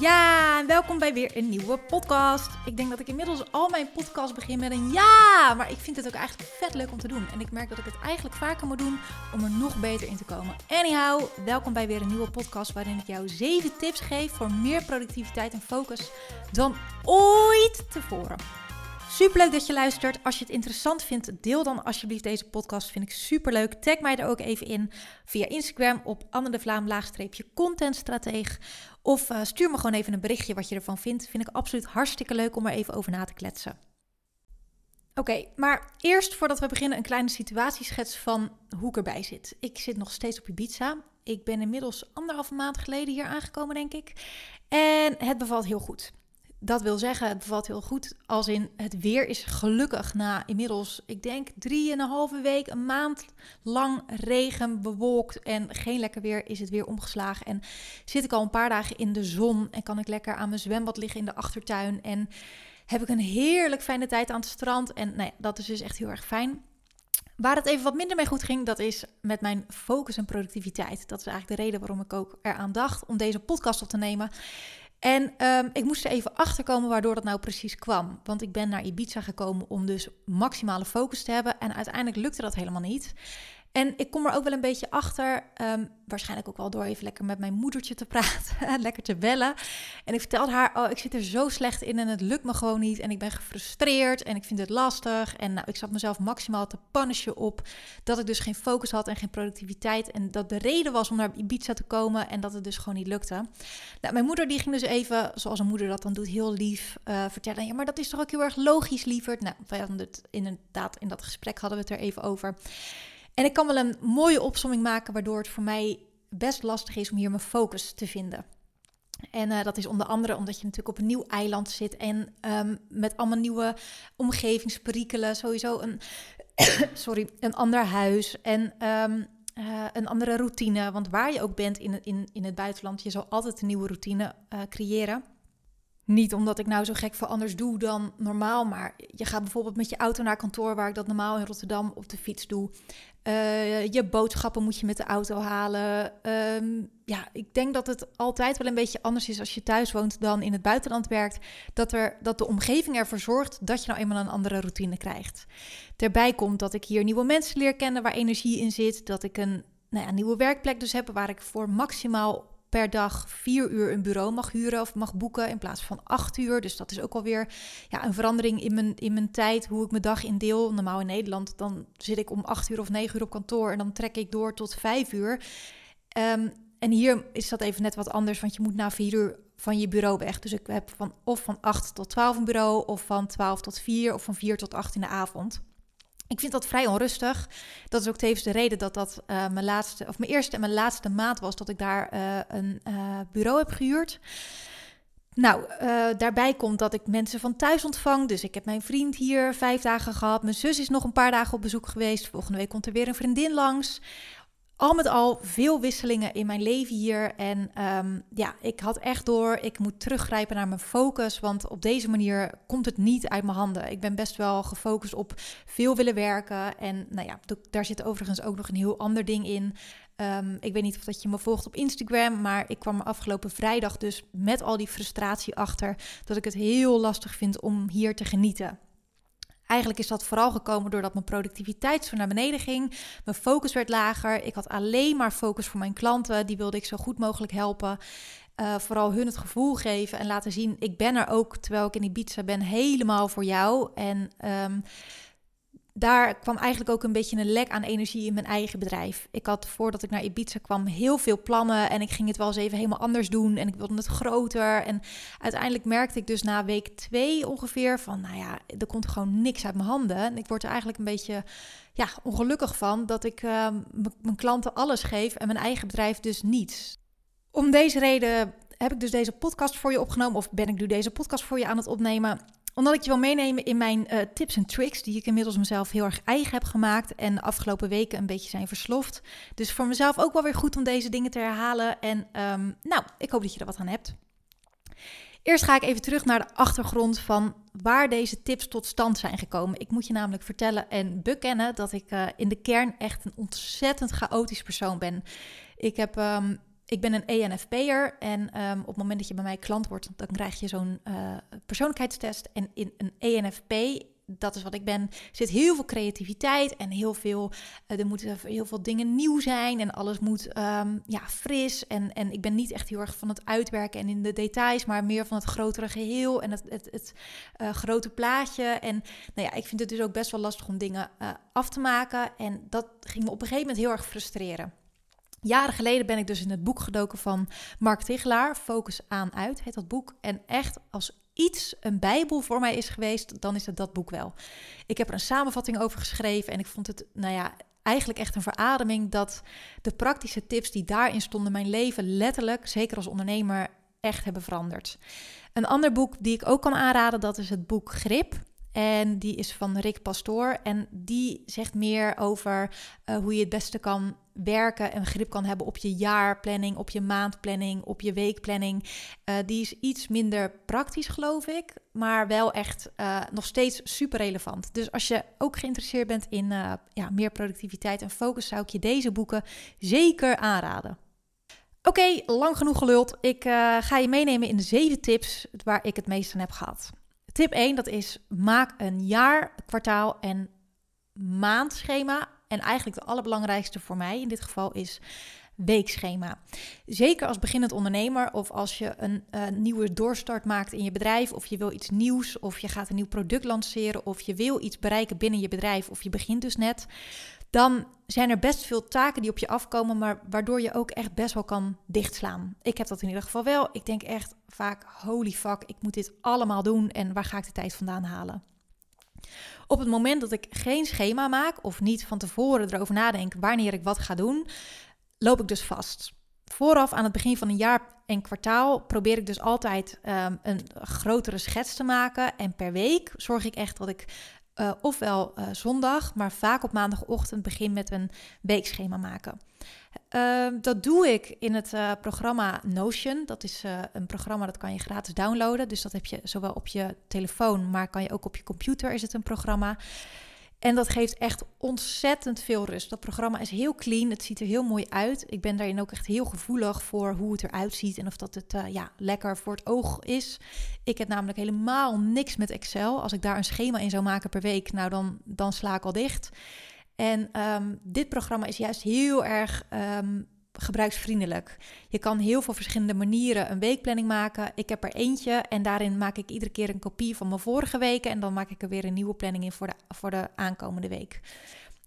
Ja, en welkom bij weer een nieuwe podcast. Ik denk dat ik inmiddels al mijn podcast begin met een ja, maar ik vind het ook eigenlijk vet leuk om te doen. En ik merk dat ik het eigenlijk vaker moet doen om er nog beter in te komen. Anyhow, welkom bij weer een nieuwe podcast waarin ik jou 7 tips geef voor meer productiviteit en focus dan ooit tevoren. Superleuk dat je luistert. Als je het interessant vindt, deel dan alsjeblieft deze podcast. Vind ik superleuk. Tag mij er ook even in via Instagram op Anne de Vlaam laagstreepje contentstrateeg. Of uh, stuur me gewoon even een berichtje wat je ervan vindt. Vind ik absoluut hartstikke leuk om er even over na te kletsen. Oké, maar eerst voordat we beginnen een kleine situatieschets van hoe ik erbij zit. Ik zit nog steeds op Ibiza. Ik ben inmiddels anderhalve maand geleden hier aangekomen, denk ik. En het bevalt heel goed dat wil zeggen, het bevalt heel goed. Als in het weer is gelukkig na inmiddels, ik denk, drieënhalve week, een maand lang regen, bewolkt en geen lekker weer, is het weer omgeslagen. En zit ik al een paar dagen in de zon en kan ik lekker aan mijn zwembad liggen in de achtertuin. En heb ik een heerlijk fijne tijd aan het strand. En nou ja, dat is dus echt heel erg fijn. Waar het even wat minder mee goed ging, dat is met mijn focus en productiviteit. Dat is eigenlijk de reden waarom ik ook eraan dacht om deze podcast op te nemen. En um, ik moest er even achter komen waardoor dat nou precies kwam. Want ik ben naar Ibiza gekomen om dus maximale focus te hebben. En uiteindelijk lukte dat helemaal niet. En ik kom er ook wel een beetje achter, um, waarschijnlijk ook wel door even lekker met mijn moedertje te praten, lekker te bellen. En ik vertelde haar, oh, ik zit er zo slecht in en het lukt me gewoon niet. En ik ben gefrustreerd en ik vind het lastig. En nou, ik zat mezelf maximaal te punishen op dat ik dus geen focus had en geen productiviteit. En dat de reden was om naar Ibiza te komen en dat het dus gewoon niet lukte. Nou, mijn moeder die ging dus even, zoals een moeder dat dan doet, heel lief uh, vertellen. Ja, maar dat is toch ook heel erg logisch, lieverd. Nou, wij hadden het inderdaad in dat gesprek hadden we het er even over. En ik kan wel een mooie opsomming maken waardoor het voor mij best lastig is om hier mijn focus te vinden. En uh, dat is onder andere omdat je natuurlijk op een nieuw eiland zit en um, met allemaal nieuwe omgevingsperikelen, sowieso een, sorry, een ander huis en um, uh, een andere routine. Want waar je ook bent in, in, in het buitenland, je zal altijd een nieuwe routine uh, creëren. Niet omdat ik nou zo gek voor anders doe dan normaal, maar je gaat bijvoorbeeld met je auto naar kantoor, waar ik dat normaal in Rotterdam op de fiets doe. Uh, je boodschappen moet je met de auto halen. Um, ja, ik denk dat het altijd wel een beetje anders is als je thuis woont dan in het buitenland werkt. Dat, er, dat de omgeving ervoor zorgt dat je nou eenmaal een andere routine krijgt. Daarbij komt dat ik hier nieuwe mensen leer kennen waar energie in zit. Dat ik een nou ja, nieuwe werkplek dus heb waar ik voor maximaal per dag vier uur een bureau mag huren of mag boeken in plaats van acht uur. Dus dat is ook alweer ja, een verandering in mijn, in mijn tijd, hoe ik mijn dag indeel. Normaal in Nederland, dan zit ik om acht uur of negen uur op kantoor en dan trek ik door tot vijf uur. Um, en hier is dat even net wat anders, want je moet na vier uur van je bureau weg. Dus ik heb van of van 8 tot 12 een bureau, of van 12 tot 4, of van 4 tot 8 in de avond. Ik vind dat vrij onrustig. Dat is ook tevens de reden dat dat uh, mijn laatste, of mijn eerste en mijn laatste maand was dat ik daar uh, een uh, bureau heb gehuurd. Nou, daarbij komt dat ik mensen van thuis ontvang. Dus ik heb mijn vriend hier vijf dagen gehad. Mijn zus is nog een paar dagen op bezoek geweest. Volgende week komt er weer een vriendin langs al met al veel wisselingen in mijn leven hier. En um, ja, ik had echt door, ik moet teruggrijpen naar mijn focus. Want op deze manier komt het niet uit mijn handen. Ik ben best wel gefocust op veel willen werken. En nou ja, daar zit overigens ook nog een heel ander ding in. Um, ik weet niet of dat je me volgt op Instagram, maar ik kwam afgelopen vrijdag dus met al die frustratie achter dat ik het heel lastig vind om hier te genieten. Eigenlijk is dat vooral gekomen doordat mijn productiviteit zo naar beneden ging. Mijn focus werd lager. Ik had alleen maar focus voor mijn klanten. Die wilde ik zo goed mogelijk helpen. Uh, vooral hun het gevoel geven en laten zien: ik ben er ook terwijl ik in Ibiza ben, helemaal voor jou. En um, daar kwam eigenlijk ook een beetje een lek aan energie in mijn eigen bedrijf. Ik had voordat ik naar Ibiza kwam heel veel plannen en ik ging het wel eens even helemaal anders doen en ik wilde het groter. En uiteindelijk merkte ik dus na week twee ongeveer van, nou ja, er komt gewoon niks uit mijn handen. En ik word er eigenlijk een beetje ja, ongelukkig van dat ik uh, mijn klanten alles geef en mijn eigen bedrijf dus niets. Om deze reden heb ik dus deze podcast voor je opgenomen of ben ik nu deze podcast voor je aan het opnemen omdat ik je wil meenemen in mijn uh, tips en tricks, die ik inmiddels mezelf heel erg eigen heb gemaakt en de afgelopen weken een beetje zijn versloft. Dus voor mezelf ook wel weer goed om deze dingen te herhalen. En um, nou, ik hoop dat je er wat aan hebt. Eerst ga ik even terug naar de achtergrond van waar deze tips tot stand zijn gekomen. Ik moet je namelijk vertellen en bekennen dat ik uh, in de kern echt een ontzettend chaotisch persoon ben. Ik heb um, Ik ben een ENFP'er en ehm, op het moment dat je bij mij klant wordt, dan krijg je zo'n uh, persoonlijkheidstest. En in een ENFP dat is wat ik ben, zit heel veel creativiteit en heel veel, uh, er moeten heel veel dingen nieuw zijn en alles moet um, ja, fris. En, en ik ben niet echt heel erg van het uitwerken en in de details, maar meer van het grotere geheel en het, het, het uh, grote plaatje. En nou ja, ik vind het dus ook best wel lastig om dingen af te maken. En dat ging me op een gegeven moment heel erg frustreren. Jaren geleden ben ik dus in het boek gedoken van Mark Tigelaar, Focus aan uit, heet dat boek. En echt als iets een bijbel voor mij is geweest, dan is het dat boek wel. Ik heb er een samenvatting over geschreven en ik vond het, nou ja, eigenlijk echt een verademing dat de praktische tips die daarin stonden mijn leven letterlijk, zeker als ondernemer, echt hebben veranderd. Een ander boek die ik ook kan aanraden, dat is het boek Grip. En die is van Rick Pastoor. En die zegt meer over uh, hoe je het beste kan werken en grip kan hebben op je jaarplanning, op je maandplanning, op je weekplanning. Uh, die is iets minder praktisch, geloof ik, maar wel echt uh, nog steeds super relevant. Dus als je ook geïnteresseerd bent in ja, meer productiviteit en focus, zou ik je deze boeken zeker aanraden. Oké, lang genoeg geluld. Ik ga je meenemen in de zeven tips waar ik het meest aan heb gehad. Tip 1, dat is maak een jaar, kwartaal en maandschema. En eigenlijk de allerbelangrijkste voor mij in dit geval is weekschema. Zeker als beginnend ondernemer of als je een uh, nieuwe doorstart maakt in je bedrijf of je wil iets nieuws of je gaat een nieuw product lanceren of je wil iets bereiken binnen je bedrijf of je begint dus net dan zijn er best veel taken die op je afkomen, maar waardoor je ook echt best wel kan dichtslaan. Ik heb dat in ieder geval wel. Ik denk echt vaak, holy fuck, ik moet dit allemaal doen en waar ga ik de tijd vandaan halen? Op het moment dat ik geen schema maak of niet van tevoren erover nadenk wanneer ik wat ga doen, loop ik dus vast. Vooraf aan het begin van een jaar en kwartaal probeer ik dus altijd um, een grotere schets te maken. En per week zorg ik echt dat ik uh, ofwel uh, zondag, maar vaak op maandagochtend begin met een weekschema maken. Uh, dat doe ik in het uh, programma Notion. Dat is een programma dat kan je gratis downloaden. Dus dat heb je zowel op je telefoon, maar kan je ook op je computer is het een programma. En dat geeft echt ontzettend veel rust. Dat programma is heel clean, het ziet er heel mooi uit. Ik ben daarin ook echt heel gevoelig voor hoe het eruit ziet en of dat het uh, ja, lekker voor het oog is. Ik heb namelijk helemaal niks met Excel. Als ik daar een schema in zou maken per week, nou dan, dan sla ik al dicht. En um, dit programma is juist heel erg um, gebruiksvriendelijk. Je kan heel veel verschillende manieren een weekplanning maken. Ik heb er eentje en daarin maak ik iedere keer een kopie van mijn vorige weken en dan maak ik er weer een nieuwe planning in voor de, voor de aankomende week.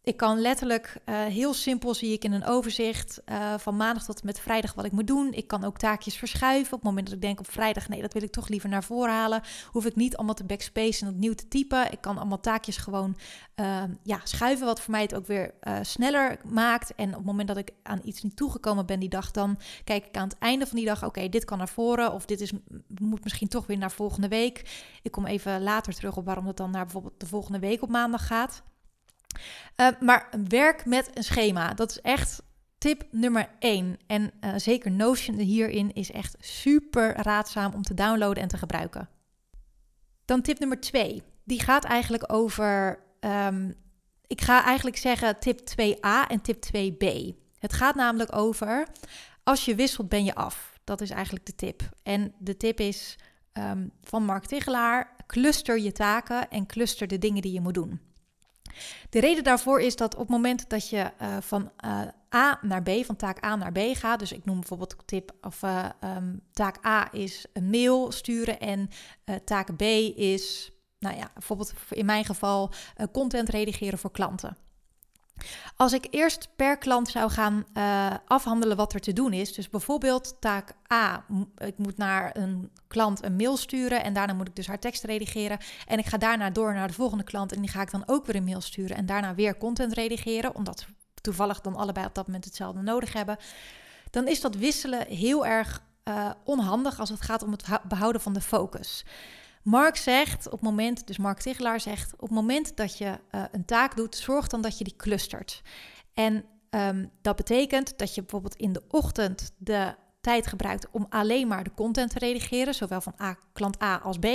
Ik kan letterlijk uh, heel simpel zie ik in een overzicht uh, van maandag tot met vrijdag wat ik moet doen. Ik kan ook taakjes verschuiven. Op het moment dat ik denk op vrijdag, nee, dat wil ik toch liever naar voren halen. Hoef ik niet allemaal te backspace en opnieuw te typen. Ik kan allemaal taakjes gewoon uh, ja, schuiven, wat voor mij het ook weer eh, sneller maakt. En op het moment dat ik aan iets niet toegekomen ben die dag, dan kijk ik aan het einde van die dag, oké, dit kan naar voren. Of dit is, moet misschien toch weer naar volgende week. Ik kom even later terug op waarom het dan naar bijvoorbeeld de volgende week op maandag gaat. Uh, maar werk met een schema. Dat is echt tip nummer 1. En uh, zeker Notion hierin is echt super raadzaam om te downloaden en te gebruiken. Dan tip nummer 2. Die gaat eigenlijk over. Um, ik ga eigenlijk zeggen tip 2a en tip 2b. Het gaat namelijk over. Als je wisselt, ben je af. Dat is eigenlijk de tip. En de tip is um, van Mark Tigelaar: cluster je taken en cluster de dingen die je moet doen. De reden daarvoor is dat op het moment dat je uh, van uh, A naar B, van taak A naar B gaat, dus ik noem bijvoorbeeld tip of uh, um, taak A is een mail sturen en taak B is, nou ja, bijvoorbeeld in mijn geval content redigeren voor klanten. Als ik eerst per klant zou gaan uh, afhandelen wat er te doen is, dus bijvoorbeeld taak A, ik moet naar een klant een mail sturen en daarna moet ik dus haar tekst redigeren. En ik ga daarna door naar de volgende klant en die ga ik dan ook weer een mail sturen en daarna weer content redigeren, omdat we toevallig dan allebei op dat moment hetzelfde nodig hebben. Dan is dat wisselen heel erg uh, onhandig als het gaat om het behouden van de focus. Mark zegt op moment, dus Mark Tigelaar zegt, op het moment dat je uh, een taak doet, zorg dan dat je die clustert. En um, dat betekent dat je bijvoorbeeld in de ochtend de tijd gebruikt om alleen maar de content te redigeren, zowel van klant A als B.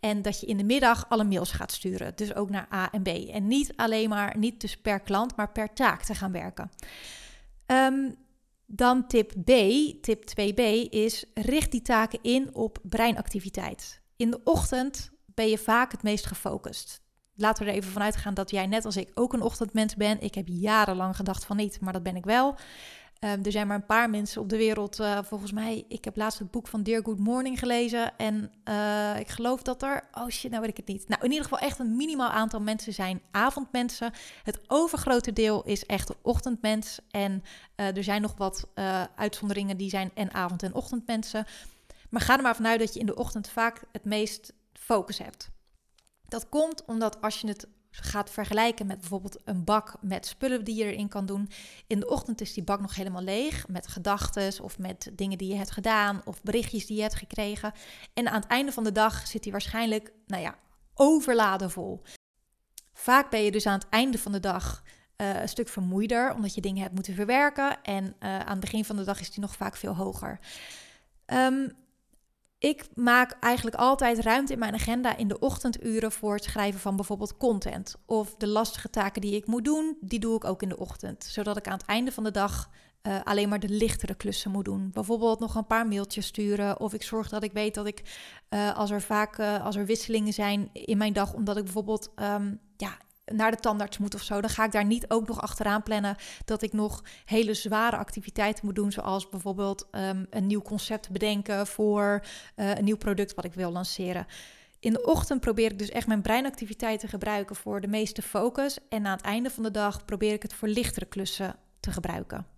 En dat je in de middag alle mails gaat sturen, dus ook naar A en B. En niet alleen maar, niet dus per klant, maar per taak te gaan werken. Um, Dan tip B, tip 2b, is richt die taken in op breinactiviteit. In de ochtend ben je vaak het meest gefocust. Laten we er even vanuit gaan dat jij net als ik ook een ochtendmens bent. Ik heb jarenlang gedacht van niet, maar dat ben ik wel. Um, er zijn maar een paar mensen op de wereld, uh, volgens mij. Ik heb laatst het boek van Dear Good Morning gelezen. En uh, ik geloof dat er. Oh shit, nou weet ik het niet. Nou, in ieder geval echt een minimaal aantal mensen zijn avondmensen. Het overgrote deel is echt ochtendmens. En uh, er zijn nog wat uitzonderingen die zijn en avond- en ochtendmensen. Maar ga er maar vanuit dat je in de ochtend vaak het meest focus hebt. Dat komt omdat als je het gaat vergelijken met bijvoorbeeld een bak met spullen die je erin kan doen. In de ochtend is die bak nog helemaal leeg met gedachten of met dingen die je hebt gedaan of berichtjes die je hebt gekregen. En aan het einde van de dag zit die waarschijnlijk, nou ja, overladen vol. Vaak ben je dus aan het einde van de dag uh, een stuk vermoeider, omdat je dingen hebt moeten verwerken. En uh, aan het begin van de dag is die nog vaak veel hoger. Um, ik maak eigenlijk altijd ruimte in mijn agenda in de ochtenduren voor het schrijven van bijvoorbeeld content. Of de lastige taken die ik moet doen, die doe ik ook in de ochtend. Zodat ik aan het einde van de dag uh, alleen maar de lichtere klussen moet doen. Bijvoorbeeld nog een paar mailtjes sturen. Of ik zorg dat ik weet dat ik, uh, als er vaak uh, als er wisselingen zijn in mijn dag, omdat ik bijvoorbeeld ja, naar de tandarts moet of zo, dan ga ik daar niet ook nog achteraan plannen dat ik nog hele zware activiteiten moet doen, zoals bijvoorbeeld um, een nieuw concept bedenken voor uh, een nieuw product wat ik wil lanceren. In de ochtend probeer ik dus echt mijn breinactiviteit te gebruiken voor de meeste focus. En aan het einde van de dag probeer ik het voor lichtere klussen te gebruiken.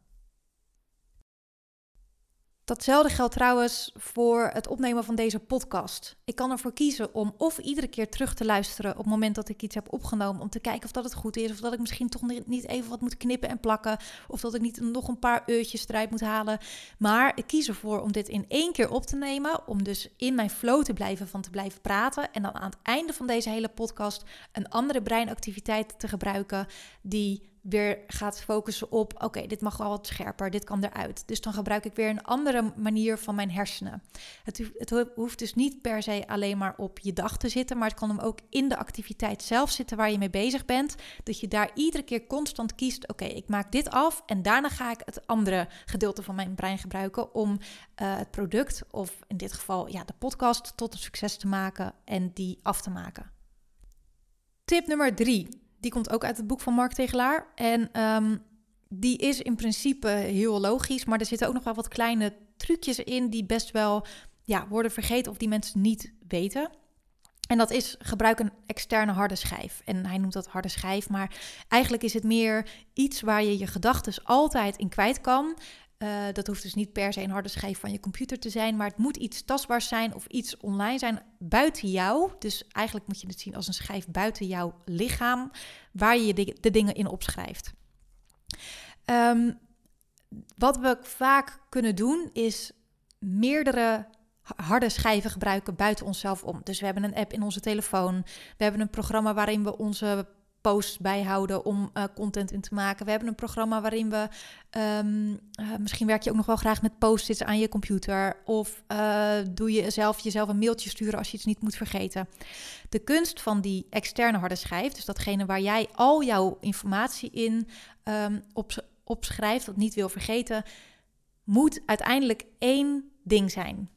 Datzelfde geldt trouwens voor het opnemen van deze podcast. Ik kan ervoor kiezen om of iedere keer terug te luisteren op het moment dat ik iets heb opgenomen, om te kijken of dat het goed is, of dat ik misschien toch niet even wat moet knippen en plakken, of dat ik niet nog een paar uurtjes eruit moet halen. Maar ik kies ervoor om dit in één keer op te nemen, om dus in mijn flow te blijven van te blijven praten en dan aan het einde van deze hele podcast een andere breinactiviteit te gebruiken die weer gaat focussen op: oké, dit mag wel wat scherper, dit kan eruit. Dus dan gebruik ik weer een andere manier van mijn hersenen. Het, het hoeft dus niet per se alleen maar op je dag te zitten, maar het kan hem ook in de activiteit zelf zitten waar je mee bezig bent. Dat je daar iedere keer constant kiest: oké, ik maak dit af en daarna ga ik het andere gedeelte van mijn brein gebruiken om uh, het product, of in dit geval ja, de podcast, tot een succes te maken en die af te maken. Tip nummer drie die komt ook uit het boek van Mark Tegelaar. En um, die is in principe heel logisch, maar er zitten ook nog wel wat kleine trucjes in die best wel ja, worden vergeten of die mensen niet weten. En dat is gebruik een externe harde schijf. En hij noemt dat harde schijf, maar eigenlijk is het meer iets waar je je gedachten altijd in kwijt kan. Uh, dat hoeft dus niet per se een harde schijf van je computer te zijn, maar het moet iets tastbaars zijn of iets online zijn buiten jou. Dus eigenlijk moet je het zien als een schijf buiten jouw lichaam, waar je de, dingen in opschrijft. Um, wat we vaak kunnen doen is meerdere harde schijven gebruiken buiten onszelf om. Dus we hebben een app in onze telefoon, we hebben een programma waarin we onze posts bijhouden om uh, content in te maken. We hebben een programma waarin we. Um, uh, misschien werk je ook nog wel graag met post-its aan je computer. Of uh, doe je zelf jezelf een mailtje sturen als je iets niet moet vergeten. De kunst van die externe harde schijf, dus datgene waar jij al jouw informatie in um, op, opschrijft, dat niet wil vergeten, moet uiteindelijk één ding zijn.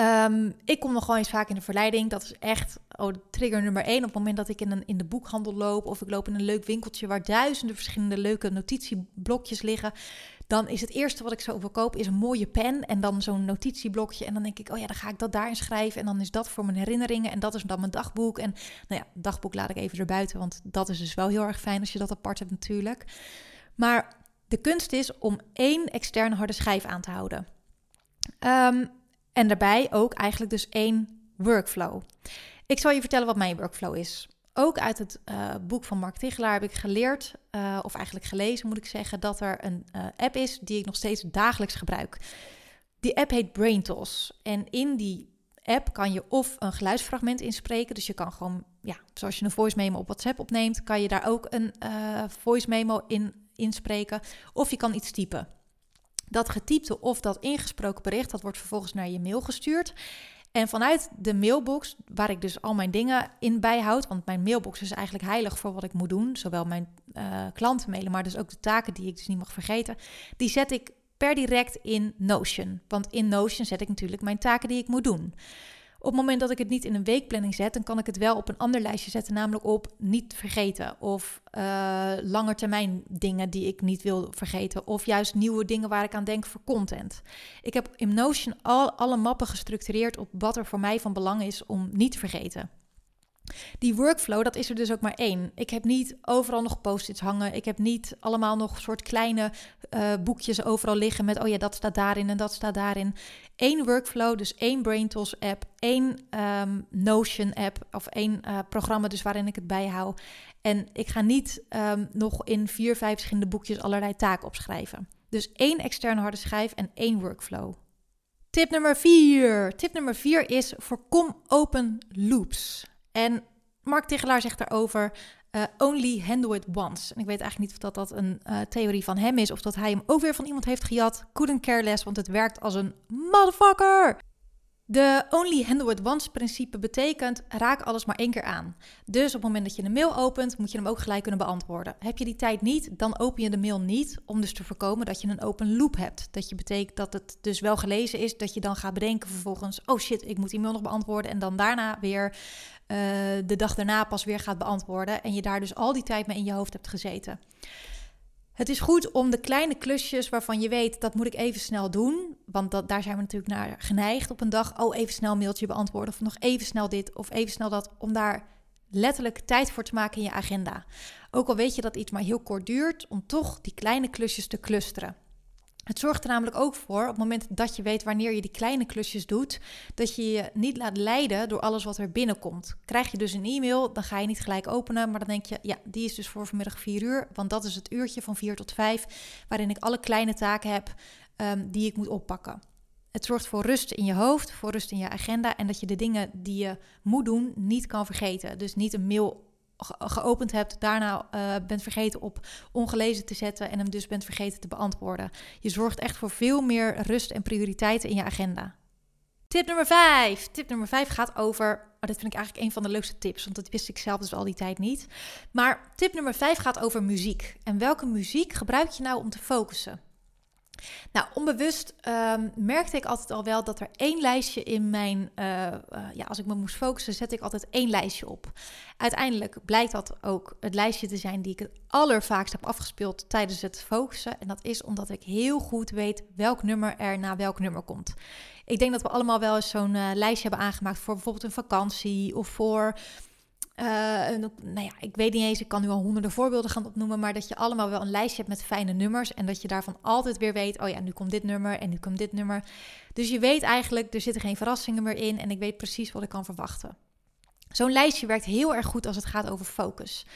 Um, ik kom nog gewoon eens vaak in de verleiding. Dat is echt oh, trigger nummer één. Op het moment dat ik in, een, in de boekhandel loop of ik loop in een leuk winkeltje waar duizenden verschillende leuke notitieblokjes liggen. Dan is het eerste wat ik zo verkoop is een mooie pen en dan zo'n notitieblokje. En dan denk ik, oh ja, dan ga ik dat daarin schrijven. En dan is dat voor mijn herinneringen en dat is dan mijn dagboek. En nou ja, dagboek laat ik even erbuiten, want dat is dus wel heel erg fijn als je dat apart hebt natuurlijk. Maar de kunst is om één externe harde schijf aan te houden. Um, en daarbij ook eigenlijk dus één workflow. Ik zal je vertellen wat mijn workflow is. Ook uit het uh, boek van Mark Tichelaar heb ik geleerd, uh, of eigenlijk gelezen moet ik zeggen, dat er een uh, app is die ik nog steeds dagelijks gebruik. Die app heet BrainTos. En in die app kan je of een geluidsfragment inspreken, dus je kan gewoon, ja, zoals je een voice memo op WhatsApp opneemt, kan je daar ook een voice memo in inspreken, of je kan iets typen. Dat getypte of dat ingesproken bericht, dat wordt vervolgens naar je mail gestuurd. En vanuit de mailbox, waar ik dus al mijn dingen in bijhoud, want mijn mailbox is eigenlijk heilig voor wat ik moet doen, zowel mijn uh, klanten mailen, maar dus ook de taken die ik dus niet mag vergeten, die zet ik per direct in Notion. Want in Notion zet ik natuurlijk mijn taken die ik moet doen. Op het moment dat ik het niet in een weekplanning zet, dan kan ik het wel op een ander lijstje zetten, namelijk op niet vergeten. Of uh, langetermijn dingen die ik niet wil vergeten. Of juist nieuwe dingen waar ik aan denk voor content. Ik heb in Notion al alle mappen gestructureerd op wat er voor mij van belang is om niet te vergeten. Die workflow, dat is er dus ook maar één. Ik heb niet overal nog post-its hangen. Ik heb niet allemaal nog soort kleine uh, boekjes overal liggen met... oh ja, dat staat daarin en dat staat daarin. Eén workflow, dus één BrainTools app, één um, Notion app... of één uh, programma dus waarin ik het bijhoud. En ik ga niet um, nog in vier, vijf verschillende boekjes allerlei taken opschrijven. Dus één externe harde schijf en één workflow. Tip nummer vier. Tip nummer vier is voorkom open loops. En Mark Tichelaar zegt daarover: uh, only handle it once. En ik weet eigenlijk niet of dat, dat een uh, theorie van hem is of dat hij hem ook weer van iemand heeft gejat. Couldn't care less, want het werkt als een motherfucker. De only handle it once principe betekent raak alles maar één keer aan. Dus op het moment dat je een mail opent, moet je hem ook gelijk kunnen beantwoorden. Heb je die tijd niet, dan open je de mail niet om dus te voorkomen dat je een open loop hebt. Dat je betekent dat het dus wel gelezen is, dat je dan gaat bedenken vervolgens, oh shit, ik moet die mail nog beantwoorden en dan daarna weer uh, de dag daarna pas weer gaat beantwoorden en je daar dus al die tijd mee in je hoofd hebt gezeten. Het is goed om de kleine klusjes waarvan je weet dat moet ik even snel doen. Want dat, daar zijn we natuurlijk naar geneigd op een dag. Oh, even snel een mailtje beantwoorden. Of nog even snel dit of even snel dat. Om daar letterlijk tijd voor te maken in je agenda. Ook al weet je dat iets maar heel kort duurt, om toch die kleine klusjes te clusteren. Het zorgt er namelijk ook voor, op het moment dat je weet wanneer je die kleine klusjes doet, dat je je niet laat leiden door alles wat er binnenkomt. Krijg je dus een e-mail, dan ga je niet gelijk openen, maar dan denk je, ja, die is dus voor vanmiddag 4 uur, want dat is het uurtje van 4 tot 5, waarin ik alle kleine taken heb um, die ik moet oppakken. Het zorgt voor rust in je hoofd, voor rust in je agenda en dat je de dingen die je moet doen niet kan vergeten. Dus niet een mail geopend hebt, daarna uh, bent vergeten op ongelezen te zetten en hem dus bent vergeten te beantwoorden. Je zorgt echt voor veel meer rust en prioriteiten in je agenda. Tip nummer 5. Tip nummer 5 gaat over. Oh, dit vind ik eigenlijk een van de leukste tips, want dat wist ik zelf dus al die tijd niet. Maar tip nummer 5 gaat over muziek. En welke muziek gebruik je nou om te focussen? Nou, onbewust um, merkte ik altijd al wel dat er één lijstje in mijn. Uh, uh, ja, als ik me moest focussen, zet ik altijd één lijstje op. Uiteindelijk blijkt dat ook het lijstje te zijn die ik het allervaakst heb afgespeeld tijdens het focussen. En dat is omdat ik heel goed weet welk nummer er na welk nummer komt. Ik denk dat we allemaal wel eens zo'n uh, lijstje hebben aangemaakt voor bijvoorbeeld een vakantie of voor uh, nou ja, ik weet niet eens, ik kan nu al honderden voorbeelden gaan opnoemen, maar dat je allemaal wel een lijstje hebt met fijne nummers en dat je daarvan altijd weer weet, oh ja, nu komt dit nummer en nu komt dit nummer. Dus je weet eigenlijk, er zitten geen verrassingen meer in en ik weet precies wat ik kan verwachten. Zo'n lijstje werkt heel erg goed als het gaat over focus.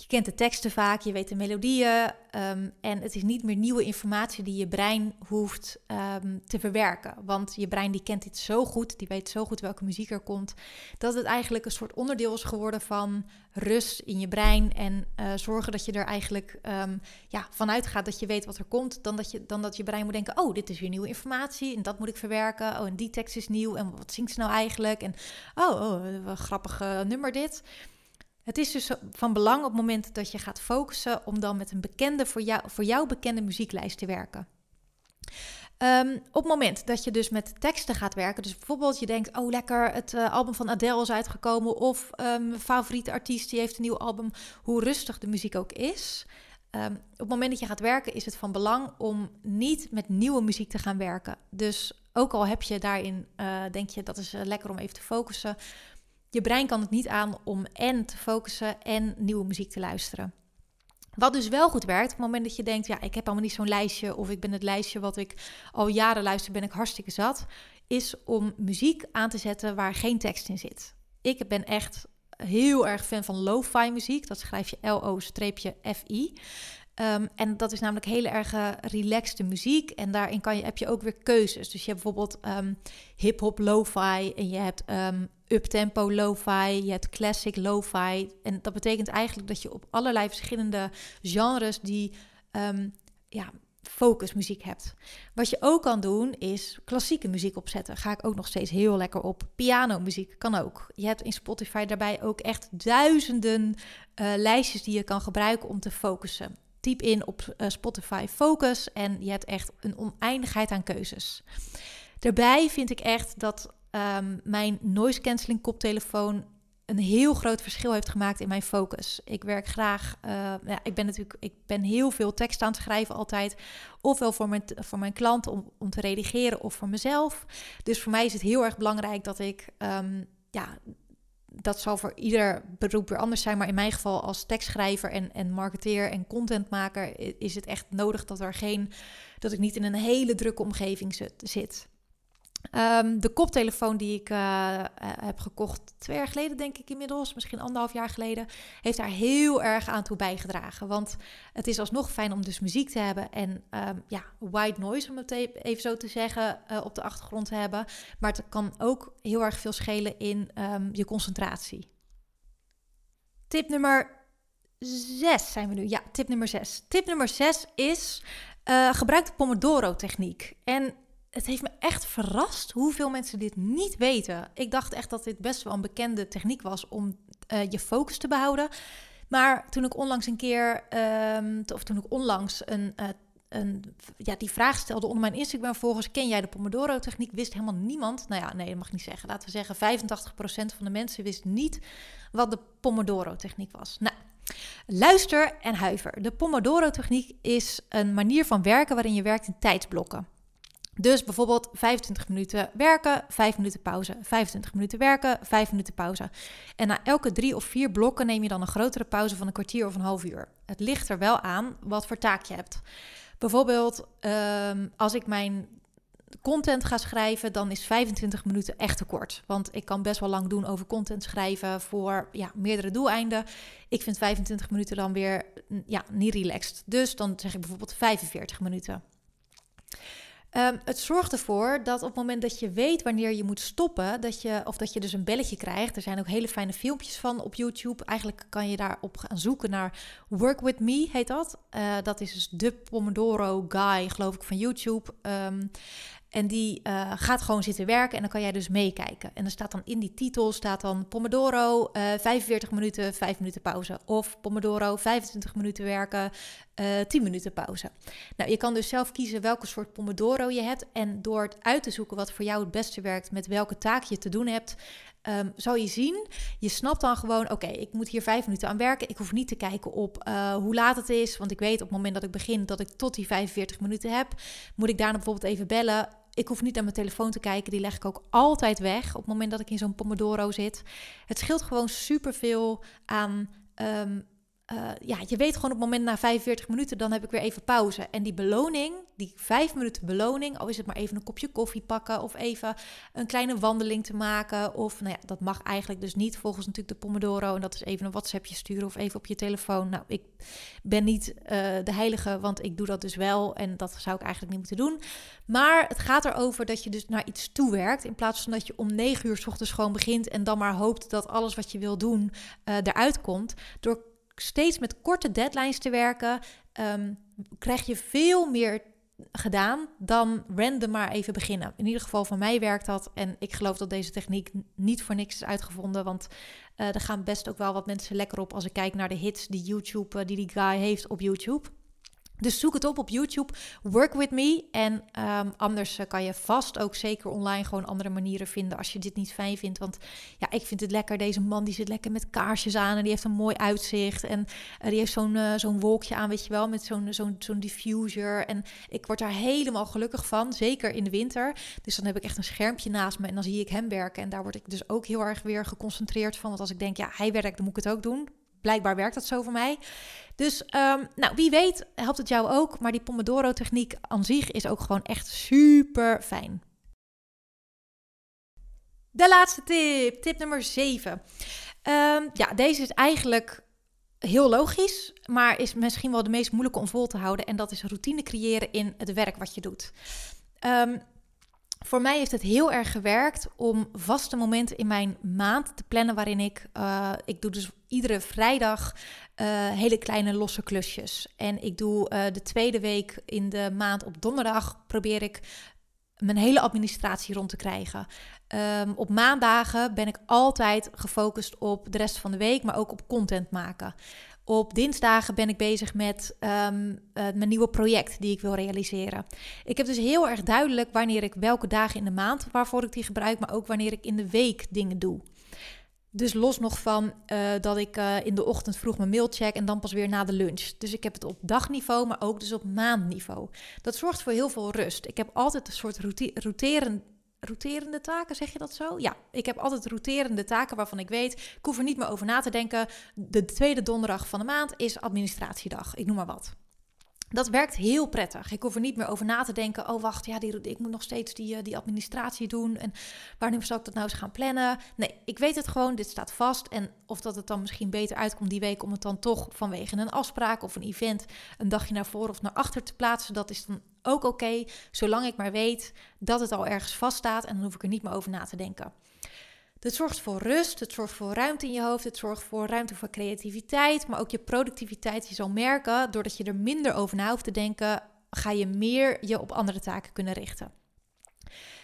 Je kent de teksten vaak, je weet de melodieën um, en het is niet meer nieuwe informatie die je brein hoeft um, te verwerken. Want je brein die kent dit zo goed, die weet zo goed welke muziek er komt, dat het eigenlijk een soort onderdeel is geworden van rust in je brein en uh, zorgen dat je er eigenlijk um, ja, vanuit gaat dat je weet wat er komt, dan dat, je, dan dat je brein moet denken, oh, dit is weer nieuwe informatie en dat moet ik verwerken. Oh, en die tekst is nieuw en wat zingt ze nou eigenlijk? En oh, oh grappig nummer dit. Het is dus van belang op het moment dat je gaat focussen om dan met een bekende, voor jou, voor jou bekende muzieklijst te werken. Um, op het moment dat je dus met teksten gaat werken, dus bijvoorbeeld je denkt, oh lekker, het uh, album van Adele is uitgekomen, of mijn favoriete artiest die heeft een nieuw album, hoe rustig de muziek ook is. Um, op het moment dat je gaat werken, is het van belang om niet met nieuwe muziek te gaan werken. Dus ook al heb je daarin, uh, denk je, dat is uh, lekker om even te focussen, je brein kan het niet aan om en te focussen en nieuwe muziek te luisteren. Wat dus wel goed werkt, op het moment dat je denkt, ja, ik heb allemaal niet zo'n lijstje of ik ben het lijstje wat ik al jaren luister, ben ik hartstikke zat, is om muziek aan te zetten waar geen tekst in zit. Ik ben echt heel erg fan van lo-fi muziek, dat schrijf je L-O-F-I. Um, en dat is namelijk hele erg relaxte muziek. En daarin kan je, heb je ook weer keuzes. Dus je hebt bijvoorbeeld um, hip-hop lo-fi en je hebt um, uptempo lo-fi, je hebt classic lo-fi. En dat betekent eigenlijk dat je op allerlei verschillende genres die ja, focusmuziek hebt. Wat je ook kan doen is klassieke muziek opzetten. Ga ik ook nog steeds heel lekker op. Pianomuziek kan ook. Je hebt in Spotify daarbij ook echt duizenden uh, lijstjes die je kan gebruiken om te focussen. typ in op Spotify Focus en je hebt echt een oneindigheid aan keuzes. Daarbij vind ik echt dat ehm, mijn noise cancelling koptelefoon een heel groot verschil heeft gemaakt in mijn focus. Ik werk graag, uh, ja, ik ben natuurlijk, ik ben heel veel tekst aan het schrijven altijd. Ofwel voor mijn, voor mijn klant om, te redigeren of voor mezelf. Dus voor mij is het heel erg belangrijk dat ik, um, ja, dat zal voor ieder beroep weer anders zijn. Maar in mijn geval als tekstschrijver en, en marketeer en contentmaker is het echt nodig dat er geen, dat ik niet in een hele drukke omgeving zit. Ehm, de koptelefoon die ik uh, heb gekocht twee jaar geleden, denk ik inmiddels, misschien anderhalf jaar geleden, heeft daar heel erg aan toe bijgedragen. Want het is alsnog fijn om dus muziek te hebben en um, ja, white noise, om het e-, even zo te zeggen, uh, op de achtergrond te hebben. Maar het kan ook heel erg veel schelen in um, je concentratie. Tip nummer 6 zijn we nu. Ja, tip nummer 6. Tip nummer 6 is gebruik de Pomodoro-techniek. En het heeft me echt verrast hoeveel mensen dit niet weten. Ik dacht echt dat dit best wel een bekende techniek was om uh, je focus te behouden. Maar toen ik onlangs een keer, um, of toen ik onlangs een, uh, een, ja, die vraag stelde onder mijn Instagram-volgers: Ken jij de Pomodoro-techniek? Wist helemaal niemand. Nou ja, nee, dat mag niet zeggen. Laten we zeggen, 85% van de mensen wist niet wat de Pomodoro-techniek was. Nou. Luister en huiver. De Pomodoro-techniek is een manier van werken waarin je werkt in tijdsblokken. Dus bijvoorbeeld 25 minuten werken, 5 minuten pauze. 25 minuten werken, 5 minuten pauze. En na elke drie of vier blokken neem je dan een grotere pauze van een kwartier of een half uur. Het ligt er wel aan wat voor taak je hebt. Bijvoorbeeld, um, als ik mijn content ga schrijven, dan is 25 minuten echt te kort. Want ik kan best wel lang doen over content schrijven voor ja, meerdere doeleinden. Ik vind 25 minuten dan weer ja, niet relaxed. Dus dan zeg ik bijvoorbeeld 45 minuten. Um, het zorgt ervoor dat op het moment dat je weet wanneer je moet stoppen, dat je, of dat je dus een belletje krijgt. Er zijn ook hele fijne filmpjes van op YouTube. Eigenlijk kan je daarop gaan zoeken naar Work With Me, heet dat. Uh, dat is dus de Pomodoro Guy, geloof ik, van YouTube. Um, en die uh, gaat gewoon zitten werken en dan kan jij dus meekijken. En er staat dan in die titel staat dan Pomodoro uh, eh, 45 minuten, 5 minuten pauze. Of Pomodoro 25 minuten werken, uh, eh, 10 minuten pauze. Nou, je kan dus zelf kiezen welke soort Pomodoro je hebt. En door het uit te zoeken wat voor jou het beste werkt, met welke taak je te doen hebt, um, zal je zien, je snapt dan gewoon, oké, ik moet hier vijf minuten aan werken. Ik hoef niet te kijken op uh, hoe laat het is, want ik weet op het moment dat ik begin dat ik tot die 45 minuten heb. Moet ik daarna bijvoorbeeld even bellen? Ik hoef niet naar mijn telefoon te kijken, die leg ik ook altijd weg op het moment dat ik in zo'n Pomodoro zit. Het scheelt gewoon superveel aan um, uh, ja, je weet gewoon op het moment na 45 minuten, dan heb ik weer even pauze. En die beloning, die vijf minuten beloning, al is het maar even een kopje koffie pakken of even een kleine wandeling te maken. Of nou ja, dat mag eigenlijk dus niet volgens natuurlijk de Pomodoro. En dat is even een WhatsAppje sturen of even op je telefoon. Nou, ik ben niet uh, de heilige, want ik doe dat dus wel. En dat zou ik eigenlijk niet moeten doen. Maar het gaat erover dat je dus naar iets toewerkt. In plaats van dat je om 9 uur s ochtends gewoon begint en dan maar hoopt dat alles wat je wil doen uh, eruit komt. Door steeds met korte deadlines te werken, um, krijg je veel meer gedaan dan random maar even beginnen. In ieder geval voor mij werkt dat. En ik geloof dat deze techniek niet voor niks is uitgevonden. Want uh, er gaan best ook wel wat mensen lekker op als ik kijk naar de hits die YouTube, uh, die die guy heeft op YouTube. Dus zoek het op op YouTube. Work with me. En um, anders uh, kan je vast ook zeker online gewoon andere manieren vinden als je dit niet fijn vindt. Want ja, ik vind het lekker. Deze man die zit lekker met kaarsjes aan en die heeft een mooi uitzicht. En uh, die heeft zo'n uh, zo'n wolkje aan, weet je wel, met zo'n zo'n zo'n diffuser. En ik word daar helemaal gelukkig van, zeker in de winter. Dus dan heb ik echt een schermpje naast me en dan zie ik hem werken. En daar word ik dus ook heel erg weer geconcentreerd van. Want als ik denk, ja, hij werkt, dan moet ik het ook doen blijkbaar werkt dat zo voor mij. Dus um, nou, wie weet helpt het jou ook. Maar die Pomodoro-techniek aan zich is ook gewoon echt super fijn. De laatste tip, tip nummer 7. Um, ehm, ja, deze is eigenlijk heel logisch, maar is misschien wel de meest moeilijke om vol te houden. En dat is routine creëren in het werk wat je doet. Um, voor mij heeft het heel erg gewerkt om vaste momenten in mijn maand te plannen waarin ik, uh, ik doe dus iedere vrijdag uh, hele kleine losse klusjes. En ik doe uh, de tweede week in de maand op donderdag probeer ik mijn hele administratie rond te krijgen. Um, op maandagen ben ik altijd gefocust op de rest van de week, maar ook op content maken Op dinsdagen ben ik bezig met ehm, eh, mijn nieuwe project die ik wil realiseren. Ik heb dus heel erg duidelijk wanneer ik welke dagen in de maand waarvoor ik die gebruik, maar ook wanneer ik in de week dingen doe. Dus los nog van uh, dat ik uh, in de ochtend vroeg mijn mail check en dan pas weer na de lunch. Dus ik heb het op dagniveau, maar ook dus op maandniveau. Dat zorgt voor heel veel rust. Ik heb altijd een soort roterend roterende taken, zeg je dat zo? Ja, ik heb altijd roterende taken waarvan ik weet, ik hoef er niet meer over na te denken. De tweede donderdag van de maand is administratiedag, ik noem maar wat. Dat werkt heel prettig. Ik hoef er niet meer over na te denken. Oh, wacht, ja, die, ik moet nog steeds die, eh, die administratie doen. En wanneer zou ik dat nou eens gaan plannen? Nee, ik weet het gewoon. Dit staat vast. En of dat het dan misschien beter uitkomt die week om het dan toch vanwege een afspraak of een event een dagje naar voren of naar achter te plaatsen, dat is dan ook oké. zolang ik maar weet dat het al ergens vaststaat en dan hoef ik er niet meer over na te denken. Het zorgt voor rust, het zorgt voor ruimte in je hoofd, het zorgt voor ruimte voor creativiteit, maar ook je productiviteit. Je zal merken, doordat je er minder over na hoeft te denken, ga je meer je op andere taken kunnen richten.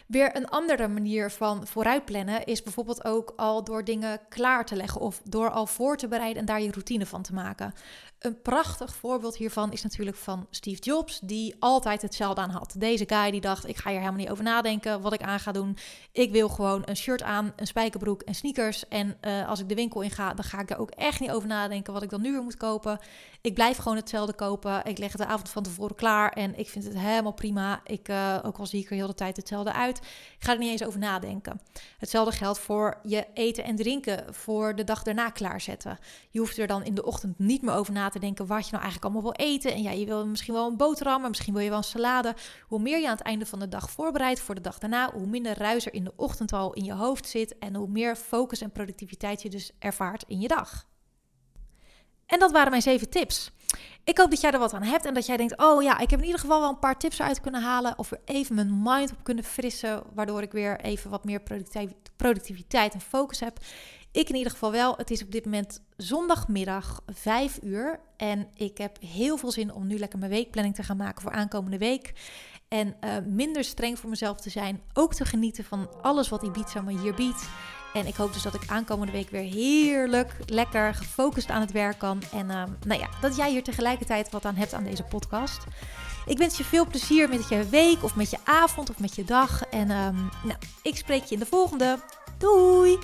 Weer een andere manier van vooruitplannen is bijvoorbeeld ook al door dingen klaar te leggen of door al voor te bereiden en daar je routine van te maken. Een prachtig voorbeeld hiervan is natuurlijk van Steve Jobs, die altijd hetzelfde aan had. Deze guy die dacht: ik ga hier helemaal niet over nadenken wat ik aan ga doen. Ik wil gewoon een shirt aan, een spijkerbroek en sneakers. En uh, als ik de winkel in ga, dan ga ik er ook echt niet over nadenken wat ik dan nu weer moet kopen. Ik blijf gewoon hetzelfde kopen. Ik leg het de avond van tevoren klaar en ik vind het helemaal prima. Ik, uh, ook al zie ik er heel de tijd hetzelfde uit. Ik ga er niet eens over nadenken. Hetzelfde geldt voor je eten en drinken voor de dag daarna klaarzetten. Je hoeft er dan in de ochtend niet meer over na te denken wat je nou eigenlijk allemaal wil eten. En ja, je wil misschien wel een boterham, maar misschien wil je wel een salade. Hoe meer je aan het einde van de dag voorbereidt voor de dag daarna, hoe minder ruis er in de ochtend al in je hoofd zit en hoe meer focus en productiviteit je dus ervaart in je dag. En dat waren mijn zeven tips. Ik hoop dat jij er wat aan hebt en dat jij denkt: oh ja, ik heb in ieder geval wel een paar tips eruit kunnen halen. Of even mijn mind op kunnen frissen, waardoor ik weer even wat meer productiviteit en focus heb. Ik in ieder geval wel. Het is op dit moment zondagmiddag 5 uur. En ik heb heel veel zin om nu lekker mijn weekplanning te gaan maken voor aankomende week. En uh, minder streng voor mezelf te zijn. Ook te genieten van alles wat Ibiza me hier biedt. En ik hoop dus dat ik aankomende week weer heerlijk, lekker gefocust aan het werk kan. En uh, nou ja, dat jij hier tegelijkertijd wat aan hebt aan deze podcast. Ik wens je veel plezier met je week of met je avond of met je dag. En um, nou, ik spreek je in de volgende. Doei!